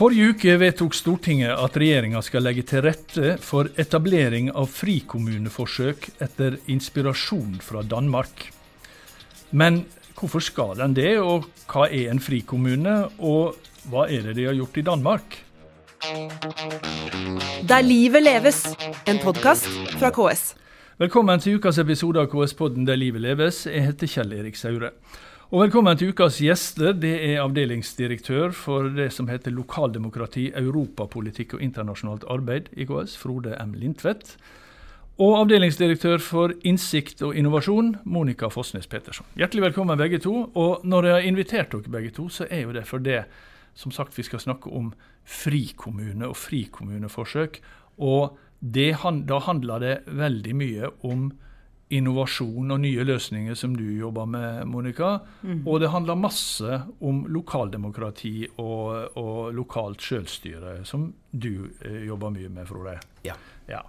Forrige uke vedtok Stortinget at regjeringa skal legge til rette for etablering av frikommuneforsøk etter inspirasjon fra Danmark. Men hvorfor skal den det, og hva er en frikommune, og hva er det de har gjort i Danmark? Der livet leves, en podkast fra KS. Velkommen til ukas episode av KS-podden Der livet leves. Jeg heter Kjell Erik Saure. Og velkommen til ukas gjester. Det er avdelingsdirektør for det som heter Lokaldemokrati, europapolitikk og internasjonalt arbeid i KS, Frode M. Lindtvedt. Og avdelingsdirektør for innsikt og innovasjon, Monica Fossnes Petersson. Hjertelig velkommen begge to. Og når jeg har invitert dere begge to, så er jo det for det som sagt vi skal snakke om frikommune og frikommuneforsøk. Og det, da handler det veldig mye om innovasjon og nye løsninger som du jobber med, Monica. Mm. Og det handler masse om lokaldemokrati og, og lokalt selvstyre, som du eh, jobber mye med, Frode. Ja. ja.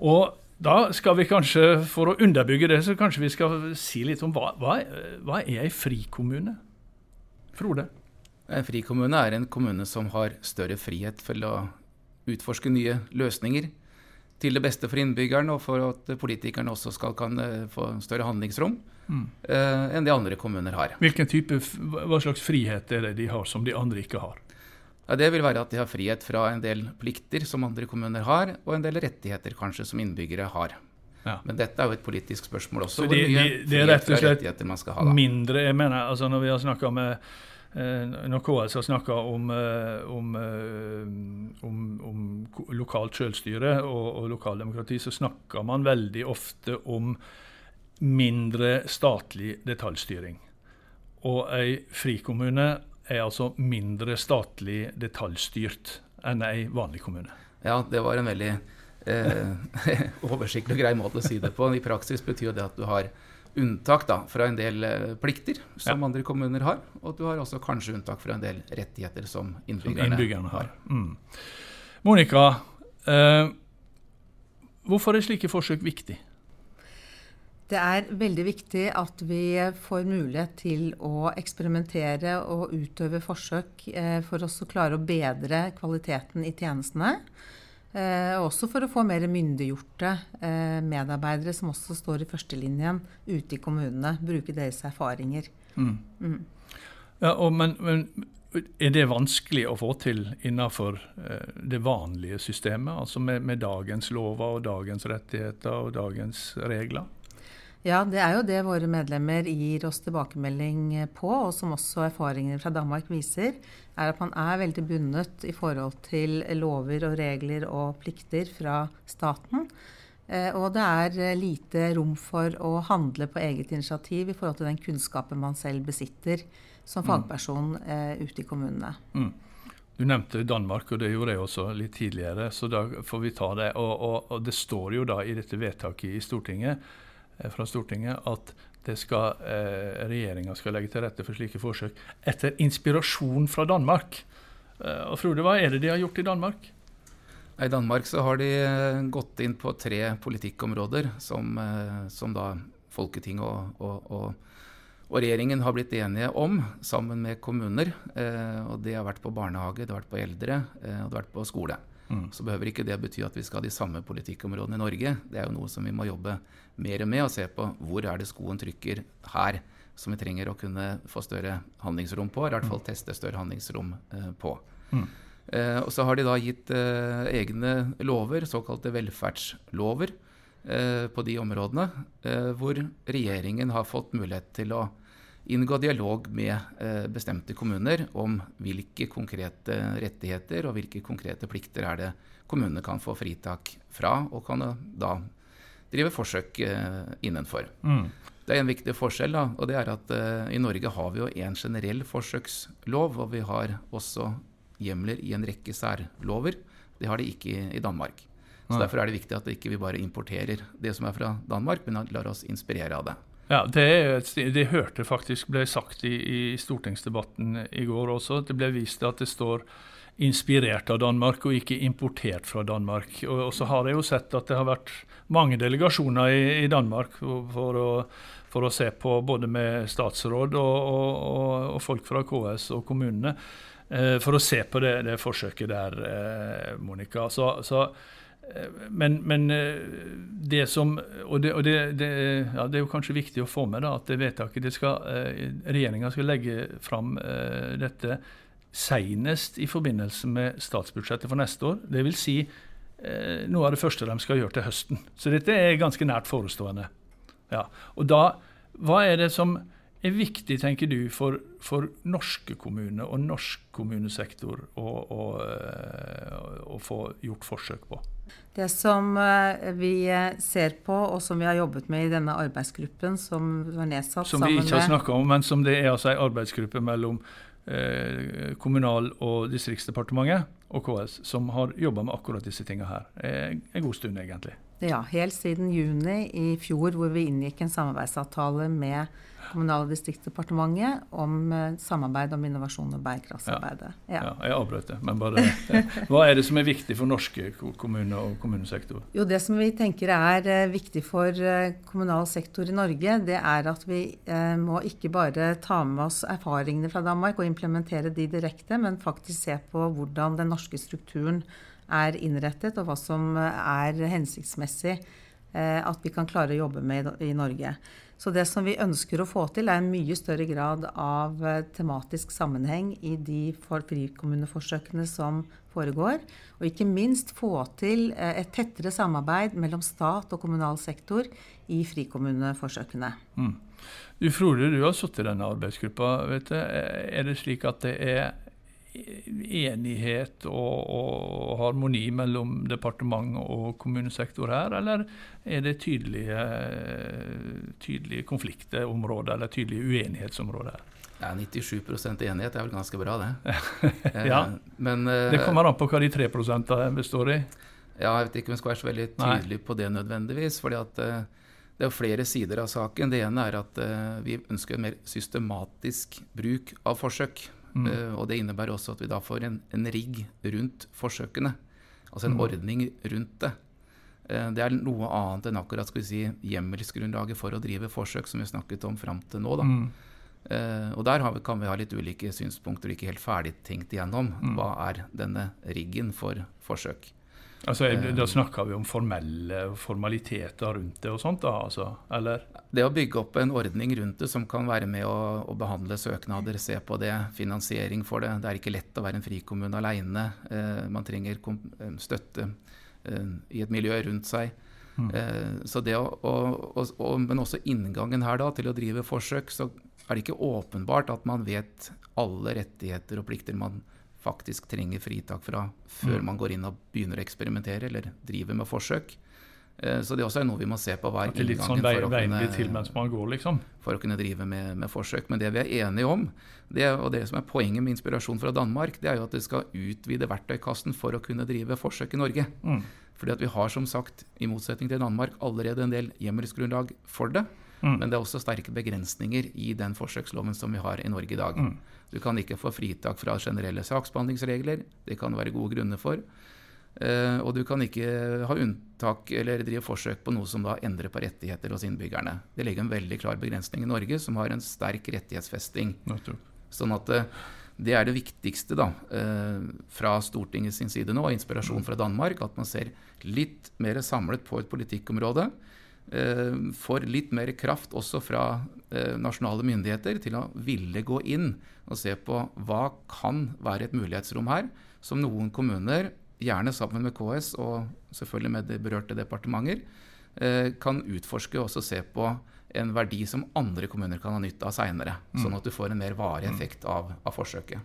Og da skal vi kanskje, for å underbygge det, så kanskje vi skal si litt om hva, hva, hva er ei frikommune? Frode? En frikommune er en kommune som har større frihet for å utforske nye løsninger til det beste for innbyggerne, og for at politikerne også skal kan eh, få større handlingsrom mm. uh, enn de andre kommuner har. Hvilken type, Hva slags frihet er det de har som de andre ikke har? Ja, det vil være at de har frihet fra en del plikter som andre kommuner har, og en del rettigheter kanskje som innbyggere har. Ja. Men dette er jo et politisk spørsmål også. Så de, de, det er rett og slett mindre jeg mener, altså Når vi har snakka med Eh, når KS har snakka om, om, lokalt selvstyre og, og lokaldemokrati, så snakker man veldig ofte om mindre statlig detaljstyring. Og ei frikommune er altså mindre statlig detaljstyrt enn ei vanlig kommune. Ja, det var en veldig eh, oversiktlig og grei måte å si det på. I praksis betyr det at du har unntak da, fra en del eh, plikter som ja. andre kommuner har. Og du har også kanskje unntak fra en del rettigheter som innbyggerne, som innbyggerne har. Mm. Monica, eh, hvorfor er slike forsøk viktig? Det er veldig viktig at vi får mulighet til å eksperimentere og utøve forsøk eh, for oss å klare å bedre kvaliteten i tjenestene. Eh, også for å få mer myndiggjorte eh, medarbeidere som også står i førstelinjen ute i kommunene. Bruke deres erfaringer. Mm. Mm. Ja, og, men, men, er det vanskelig å få til innenfor eh, det vanlige systemet? Altså med, med dagens lover og dagens rettigheter og dagens regler? Ja, det er jo det våre medlemmer gir oss tilbakemelding på, og som også erfaringer fra Danmark viser, er at man er veldig bundet i forhold til lover og regler og plikter fra staten. Eh, og det er eh, lite rom for å handle på eget initiativ i forhold til den kunnskapen man selv besitter som mm. fagperson mm. ute i kommunene. Mm. Du nevnte Danmark, og det gjorde jeg også litt tidligere, så da får vi ta det. Og, og, og det står jo da i dette vedtaket i Stortinget Eh, fra Stortinget at skal, eh, regjeringa skal legge til rette for slike forsøk etter inspirasjon fra Danmark. Eh, og Frode, hva er det de har gjort i Danmark? I Danmark så har de eh, gått inn på tre politikkområder som, eh, som da Folketinget og, og, og, og, regjeringen har blitt enige om sammen med kommuner. Eh, og Det har vært på barnehage, det har vært på eldre og det har vært på skole. Mm. Så behøver ikke det bety at vi skal ha de samme politikkområdene i Norge. Det er jo noe som vi må jobbe mer med og se på hvor er det skoen trykker her, som vi trenger å kunne få større handlingsrom på, eller i hvert fall mm. teste større handlingsrom eh, på. Mm. Eh, og så har de da gitt eh, egne lover, såkalte velferdslover, eh, på de områdene, eh, hvor regjeringen har fått mulighet til å inngå dialog med eh, bestemte kommuner om hvilke konkrete rettigheter og hvilke konkrete plikter er det kommunene kan få fritak fra, og kan da drive forsøk eh, innenfor. Mm. Det er en viktig forskjell, da, og det er at i Norge har vi jo en generell forsøkslov, og vi har også hjemler i en rekke særlover. Det har de ikke i, i Danmark. Så Derfor er det viktig at vi ikke bare importerer det som er fra Danmark, men lar oss inspirere av det. Ja, det, det hørte faktisk ble sagt i, i, stortingsdebatten i går også. Det ble vist at det står inspirert av Danmark og ikke importert fra Danmark. Og, og så har jeg jo sett at det har vært mange delegasjoner i, i Danmark for å, for å, se på både med statsråd og, og, og folk fra KS og kommunene. eh, for å se på det, det forsøket der, eh, Monica. Så, så, men, men, det som Og, det, og det, det, ja, det, er jo kanskje viktig å få med da, at det vedtaket det skal, regjeringa skal legge fram dette senest i forbindelse med statsbudsjettet for neste år. Det vil si noe av det første de skal gjøre til høsten. Så dette er ganske nært forestående. Ja. Og da, hva er det som er viktig, tenker du, for, for norske kommuner og norsk kommunesektor å, å, eh, å, få gjort forsøk på? Det som eh, vi ser på, og som vi har jobbet med i denne arbeidsgruppen som var nedsatt Som vi ikke har snakka om, men som det er altså en arbeidsgruppe mellom eh, Kommunal- og distriktsdepartementet og KS som har jobba med akkurat disse tinga her en god stund, egentlig. Ja, helt siden juni i fjor, hvor vi inngikk en samarbeidsavtale med Kommunal- og distriktsdepartementet om eh, samarbeid om innovasjon og bærekraftsarbeidet. Ja. Ja. ja. jeg avbrøt det, men bare Hva er det som er viktig for norske kommuner og kommunesektor? Jo, Det som vi tenker er eh, viktig for eh, kommunal sektor i Norge, det er at vi må ikke bare ta med oss erfaringene fra Danmark og implementere de direkte, men faktisk se på hvordan den norske strukturen er innrettet, og hva som er hensiktsmessig at vi kan klare å jobbe med i Norge. Så det som vi ønsker å få til, er en mye større grad av eh, tematisk sammenheng i de frikommuneforsøkene som foregår. Og ikke minst få til eh, et tettere samarbeid mellom stat og kommunal sektor i frikommuneforsøkene. Mm. Du Frode, du har sittet i denne arbeidsgruppa. vet du. Er det slik at det er enighet og, og, harmoni mellom departement og kommunesektor her, eller er det tydelige, tydelige konfliktområder eller tydelige uenighetsområder her? Ja, 97% enighet er vel ganske bra, det. ja, eh, Men, det eh, kommer an på hva de 3% består i. Ja, jeg vet ikke om jeg skal være så veldig tydelig Nei. på det nødvendigvis. fordi at eh, det er flere sider av saken. Det ene er at vi ønsker en mer systematisk bruk av forsøk. Mm. Uh, og Det innebærer også at vi da får en, en rigg rundt forsøkene. Altså en mm. ordning rundt det. Uh, det er noe annet enn akkurat skal vi si, hjemmelsgrunnlaget for å drive forsøk, som vi snakket om fram til nå. da. Mm. Uh, og Der vi, kan vi ha litt ulike synspunkter og ikke helt ferdig tenkt igjennom. Mm. Hva er denne riggen for forsøk? Altså, Da snakker vi om formelle formaliteter rundt det og sånt, da? Altså, eller? Det å bygge opp en ordning rundt det som kan være med å, å, behandle søknader, se på det, finansiering for det. Det er ikke lett å være en frikommune alene. Eh, man trenger eh, støtte eh, i et miljø rundt seg. Mm. Eh, så det å, å, å, men også inngangen her da, til å drive forsøk, så er det ikke åpenbart at man vet alle rettigheter og plikter man har faktisk trenger fritak fra før mm. man går inn og begynner å eksperimentere eller driver med forsøk. Eh, så det også er noe vi må se på hver inngang sånn for, liksom. for å kunne drive med, med, forsøk. Men det vi er enige om, det, og det som er poenget med inspirasjon fra Danmark, det er jo at det skal utvide verktøykassen for å kunne drive forsøk i Norge. Mm. Fordi at vi har som sagt, i motsetning til Danmark, allerede en del hjemmelsgrunnlag for det. Mm. Men det er også sterke begrensninger i den forsøksloven som vi har i Norge i dag. Mm. Du kan ikke få fritak fra generelle saksbehandlingsregler. Det kan være gode grunner for. Uh, og du kan ikke ha unntak eller drive forsøk på noe som da endrer på rettigheter hos innbyggerne. Det ligger en veldig klar begrensning i Norge, som har en sterk rettighetsfesting. Sånn at uh, det er det viktigste da, uh, fra Stortingets side nå, inspirasjon mm. fra Danmark, at man ser litt mer samlet på et politikkområde. Eh, får litt mer kraft også fra eh, nasjonale myndigheter til å ville gå inn og se på hva kan være et mulighetsrom her, som noen kommuner, gjerne sammen med KS og selvfølgelig med de berørte departementer, eh, kan utforske og også se på en verdi som andre kommuner kan ha nytte av seinere. Mm. Sånn at du får en mer varig mm. effekt av, av forsøket.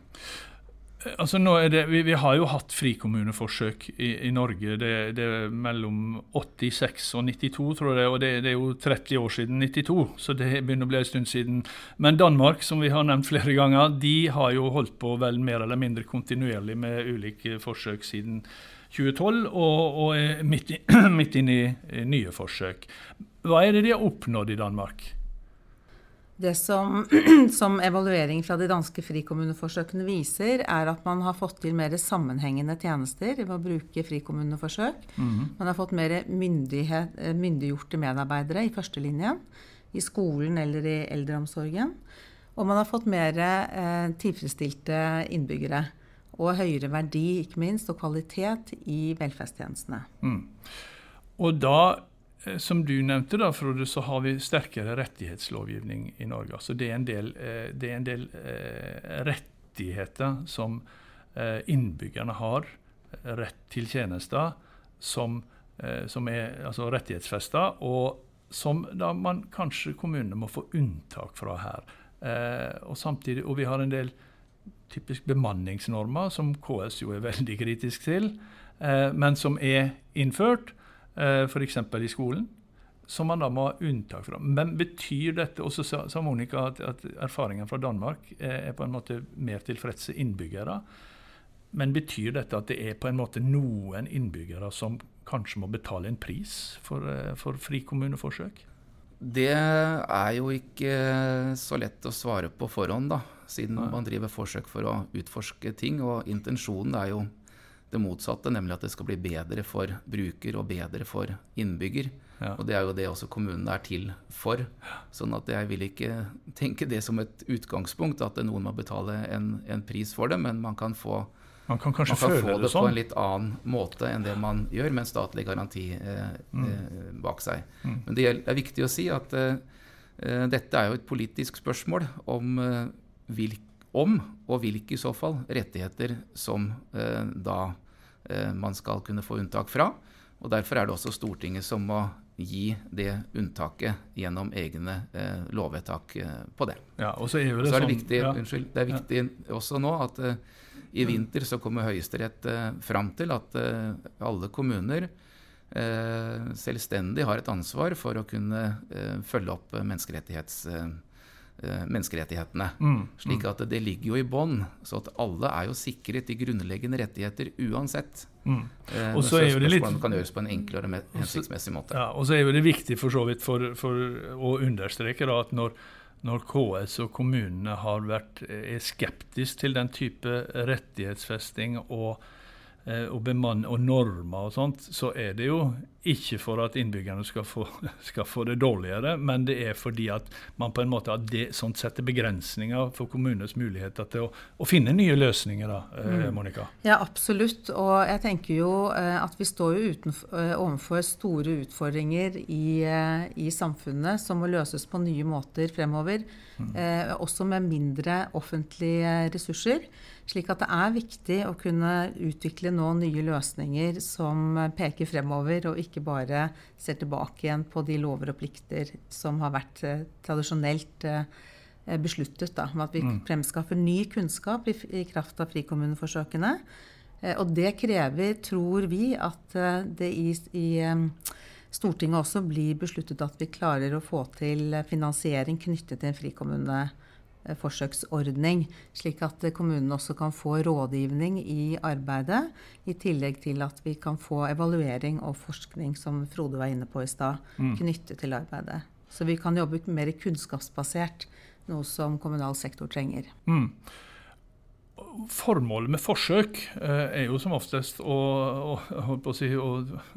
Altså det, vi, vi, har jo hatt frikommuneforsøk i, i Norge. Det, det, er mellom 86 og 92, tror jeg. Og det, det, er jo 30 år siden 92, så det begynner å bli en stund siden. Men Danmark, som vi har nevnt flere ganger, de har jo holdt på vel mer eller mindre kontinuerlig med ulike forsøk siden 2012, og, og er midt, i, midt inne i nye forsøk. Hva er det de har oppnådd i Danmark? Det som, som evaluering fra de danske frikommuneforsøkene viser, er at man har fått til mer sammenhengende tjenester ved å bruke frikommuneforsøk. Mm -hmm. Man har fått mer eh, myndiggjorte medarbeidere i førstelinjen, i skolen eller i eldreomsorgen. Og man har fått mer eh, tilfredsstilte innbyggere. og høyere verdi, ikke minst, og kvalitet i velferdstjenestene. Mm. Og da, som du nevnte, da, Frode, så har vi sterkere rettighetslovgivning i Norge. Altså det er en del, eh, er en del eh, rettigheter som innbyggerne har rett til tjenester som, som er altså rettighetsfesta, og som da man kanskje kommunene må få unntak fra her. og samtidig, og vi har en del typisk bemanningsnormer, som KS jo er veldig kritisk til, men som er innført eh, f.eks. i skolen, som man da må ha unntak fra. Men betyr dette også, sa Monica, at, at erfaringen fra Danmark er på en måte mer tilfredse innbyggere? Men betyr dette at det er på en måte noen innbyggere som kanskje må betale en pris for, eh, for frikommuneforsøk? Det er jo ikke så lett å svare på forhånd, da, siden man driver forsøk for å utforske ting. Og intensjonen er jo det motsatte, nemlig at det skal bli bedre for bruker og bedre for innbygger. Ja. Og det er jo det også kommunene er til for. Sånn at jeg vil ikke tenke det som et utgangspunkt, at noen må betale en, en pris for det, men man kan få, man kan man kan få det, det sånn. på en litt annen måte enn det man gjør med en statlig garanti eh, mm. eh, bak seg. Mm. Men det er viktig å si at eh, eh dette er jo et politisk spørsmål om eh, hvilke om, og hvilke i så fall, rettigheter som eh, da eh, man skal kunne få unntak fra. Og Derfor er det også Stortinget som må gi det unntaket gjennom egne eh, lovvedtak eh, på det. Ja, og Så er det, så er det, sånn- viktig, ja. unnskyld, det er viktig ja. også nå at eh, i vinter så kommer Høyesterett eh, fram til at alle kommuner selvstendig har et ansvar for å kunne følge opp menneskerettighets Eh, menneskerettighetene. Mm, slik mm. at det ligger jo i bånn. Så at alle er jo sikret de grunnleggende rettigheter uansett. Mm. Eh, og så er jo det litt, kan gjøres på en enklere og hensiktsmessig måte. Ja, og så er jo det viktig for så vidt for, for å understreke da, at når, når KS og kommunene har vært, er skeptiske til den type rettighetsfesting og Eh, og bemann og normer og sånt, så er det jo ikke for at innbyggerne skal få, skal få, det dårligere, men det er fordi at man på en måte har det, sånt setter begrensninger for kommunenes muligheter til å, å finne nye løsninger. da, eh, mm. Monica? Ja, absolutt. Og jeg tenker jo eh, at vi står jo utenfor, overfor store utfordringer i, i, samfunnet som må løses på nye måter fremover. Mm. Eh, også med mindre offentlige ressurser. Slik at det er viktig å kunne utvikle nå nye løsninger som peker fremover, og ikke bare ser tilbake igjen på de lover og plikter som har vært eh, tradisjonelt eh, besluttet. Da, om at vi mm. fremskaffer ny kunnskap i, i kraft av frikommuneforsøkene. Eh, og det krever, tror vi, at det i, i Stortinget også blir besluttet at vi klarer å få til finansiering knyttet til en frikommune Eh, forsøksordning, slik at kommunene også kan få rådgivning i arbeidet, i tillegg til at vi kan få evaluering og forskning, som Frode var inne på i stad, mm. knyttet til arbeidet. Så vi kan jobbe mer kunnskapsbasert, noe som kommunal sektor trenger. Mm. Formålet med forsøk eh, er jo som oftest å, å, si, å,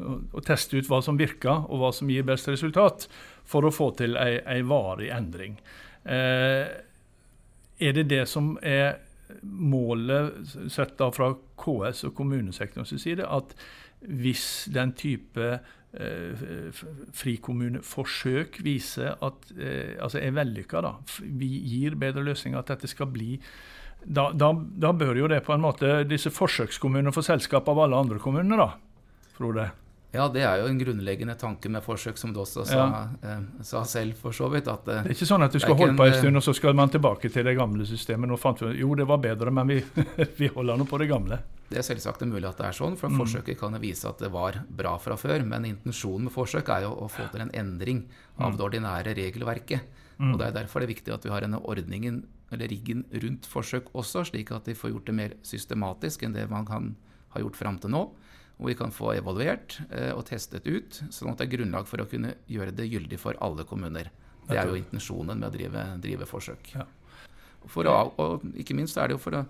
å, teste ut hva som virker, og hva som gir best resultat, for å få til ei, varig endring. Eh, er det det som er målet sett da fra KS og kommunesektorens side, at hvis den type eh, frikommuneforsøk viser at eh, altså er vellykka, da, vi gir bedre løsninger, at dette skal bli da, da, da, bør jo det på en måte disse forsøkskommunene få selskap av alle andre kommuner, da, Frode? Ja, det er jo en grunnleggende tanke med forsøk, som du også sa, ja. eh, sa selv, for så vidt. At, eh, det er ikke sånn at du skal holde på en stund, og så skal man tilbake til det gamle systemet. Nå fant vi, jo, det var bedre, men vi, vi holder nå på det gamle. Det er selvsagt mulig at det er sånn, for mm. forsøket kan vise at det var bra fra før. Men intensjonen med forsøk er jo å få til en endring av mm. det ordinære regelverket. Mm. Og Det er derfor det er viktig at vi har denne ordningen, eller riggen rundt forsøk også, slik at de får gjort det mer systematisk enn det man kan ha gjort fram til nå hvor vi kan få evaluert eh, og testet ut, sånn at det er grunnlag for å kunne gjøre det gyldig for alle kommuner. Det er jo intensjonen med å drive, drive forsøk. Ja. Å, og ikke minst er det jo for å,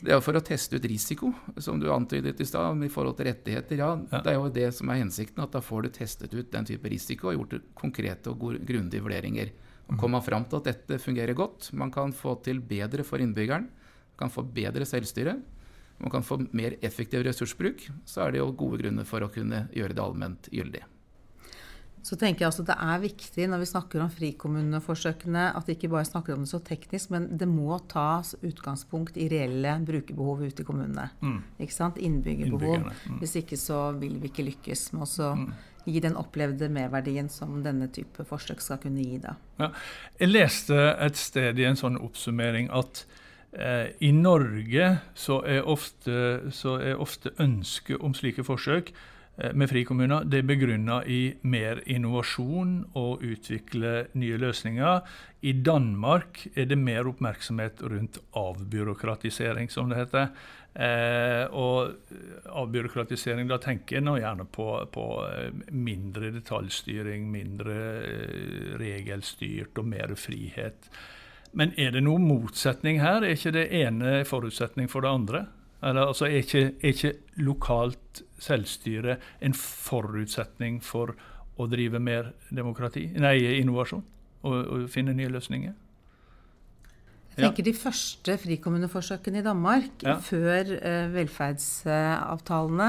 det er for å teste ut risiko, som du antydet i stad, i forhold til rettigheter. Ja, ja, Det er jo det som er hensikten, at da får du testet ut den type risiko og gjort konkrete og grundige vurderinger. Og man fram til at dette fungerer godt. Man kan få til bedre for innbyggeren. Kan få bedre selvstyre. Man kan få mer effektiv ressursbruk, så er det jo gode grunner for å kunne gjøre det allment gyldig. Så tenker jeg altså Det er viktig når vi snakker om frikommuneforsøkene, at vi ikke bare snakker om det så teknisk, men det må tas utgangspunkt i reelle brukerbehov ute i kommunene. Mm. Ikke sant? Innbyggerbehov. Mm. Hvis ikke så vil vi ikke lykkes med å mm. gi den opplevde merverdien som denne type forsøk skal kunne gi. Da. Ja. Jeg leste et sted i en sånn oppsummering at i Norge så er ofte, ofte ønsket om slike forsøk Eh, med frikommuner, det er begrunna i mer innovasjon og utvikle nye løsninger. I Danmark er det mer oppmerksomhet rundt avbyråkratisering, som det heter. Eh, og avbyråkratisering, da tenker en gjerne på, på eh, mindre detaljstyring, mindre eh, regelstyrt og mer frihet. Men er det noen motsetning her? Er ikke det ene forutsetning for det andre? Eller, altså, er, ikke, er ikke lokalt selvstyre en forutsetning for å drive mer demokrati, nei, innovasjon og, og finne nye løsninger? Jeg tenker De første frikommuneforsøkene i Danmark ja. før uh, velferdsavtalene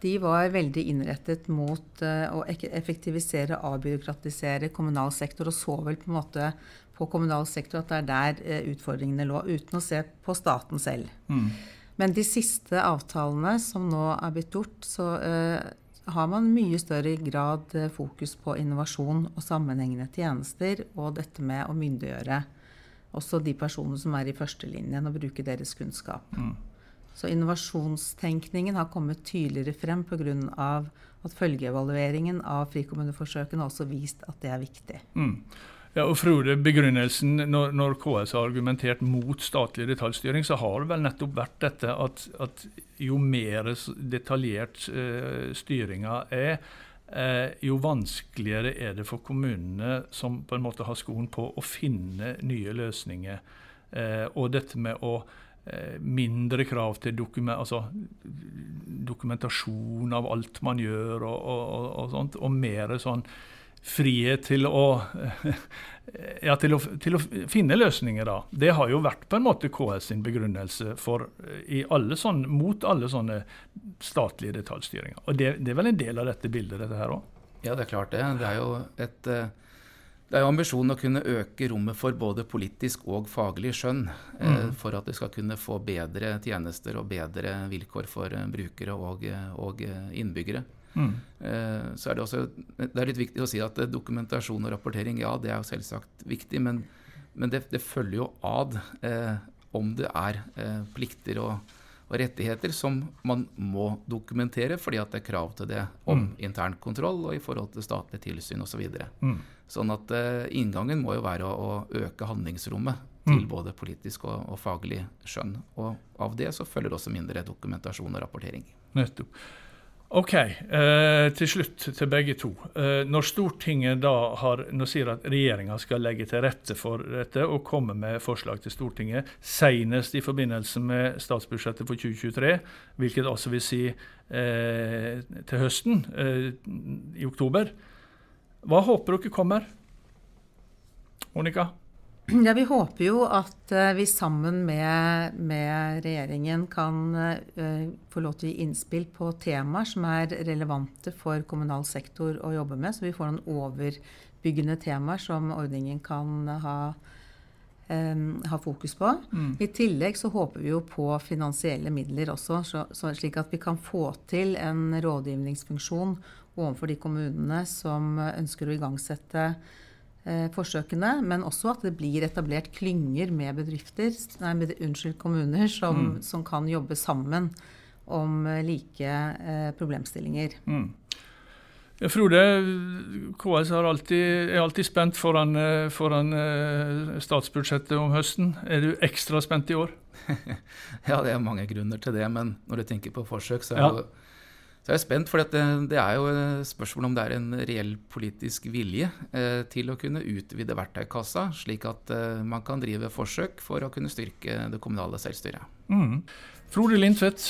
de var veldig innrettet mot uh, å effektivisere avbyråkratisere kommunal sektor, og så vel på en måte på kommunal sektor at det er der uh, utfordringene lå, uten å se på staten selv. Mm. Men de siste avtalene som nå er blitt gjort, så uh, har man mye større grad fokus på innovasjon og sammenhengende tjenester, og dette med å myndiggjøre også de personene som er i førstelinjen, og bruke deres kunnskap. Mm. Så innovasjonstenkningen har kommet tydeligere frem pga. at følgeevalueringen av frikommuneforsøkene har også vist at det er viktig. Mm. Ja, og Frode, begrunnelsen når, når, KS har argumentert mot statlig detaljstyring, så har det vel nettopp vært dette at, at jo mer detaljert uh, styringa er, uh, jo vanskeligere er det for kommunene som på en måte har skoen på, å finne nye løsninger. Uh, og dette med å mindre krav til dokument, altså, dokumentasjon av alt man gjør, og, og, og, sånt, og mer sånn frihet til å, ja, til å, til å finne løsninger, da. Det har jo vært på en måte KS sin begrunnelse for, alle sånne, mot alle sånne statlige detaljstyringer. Og det, det, er vel en del av dette bildet, dette her òg? Ja, det er klart det. Det er jo et eh, det er jo ambisjonen å kunne øke rommet for både politisk og faglig skjønn. Eh, mm. For at vi skal kunne få bedre tjenester og bedre vilkår for eh, brukere og, og innbyggere. Mm. Eh, så er det også det er litt viktig å si at dokumentasjon og rapportering, ja, det er jo selvsagt viktig, men, men det, det, følger jo ad eh, om det er eh, plikter og, og, rettigheter som man må dokumentere fordi at det er krav til det om mm. intern kontroll og i forhold til statlig tilsyn osv. Så mm. Sånn at uh, inngangen må jo være å, å øke handlingsrommet til mm. både politisk og, og, faglig skjønn. Og av det så følger også mindre dokumentasjon og rapportering. Nettopp. Ok, eh, til slutt til begge to. Eh, når Stortinget da har, nå sier at regjeringa skal legge til rette for dette og komme med forslag til Stortinget senest i forbindelse med statsbudsjettet for 2023, hvilket altså vil si eh, til høsten, eh, i oktober, hva håper dere kommer? Monica? Ja, Vi håper jo at uh, vi sammen med, med regjeringen kan uh, få lov til å gi innspill på temaer som er relevante for kommunal sektor å jobbe med, så vi får noen overbyggende temaer som ordningen kan ha, um, ha fokus på. Mm. I tillegg så håper vi jo på finansielle midler også, så, så slik at vi kan få til en rådgivningsfunksjon overfor de kommunene som ønsker å igangsette eh, forsøkene, men også at det blir etablert klynger med bedrifter, nei, med, unnskyld, kommuner som, mm. som, kan jobbe sammen om eh, like eh, problemstillinger. Mm. Frode, KS er alltid, er alltid spent foran, eh, foran, eh, statsbudsjettet om høsten. Er du ekstra spent i år? ja, det er mange grunner til det. Men når du tenker på forsøk, så er ja. jo så jeg er spent, for det, det, er jo spørsmål om det er en reell politisk vilje eh, til å kunne utvide verktøykassa, slik at eh, man kan drive forsøk for å kunne styrke det kommunale selvstyret. Mm. Frode Lindtvedt,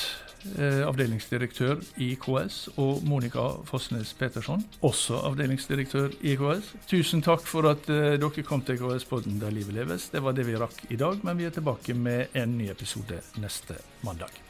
eh, avdelingsdirektør i KS, og Monica Fossnes Petersson, også avdelingsdirektør i KS. Tusen takk for at eh, dere kom til KS-podden Der livet leves. Det var det vi rakk i dag, men vi er tilbake med en ny episode neste mandag.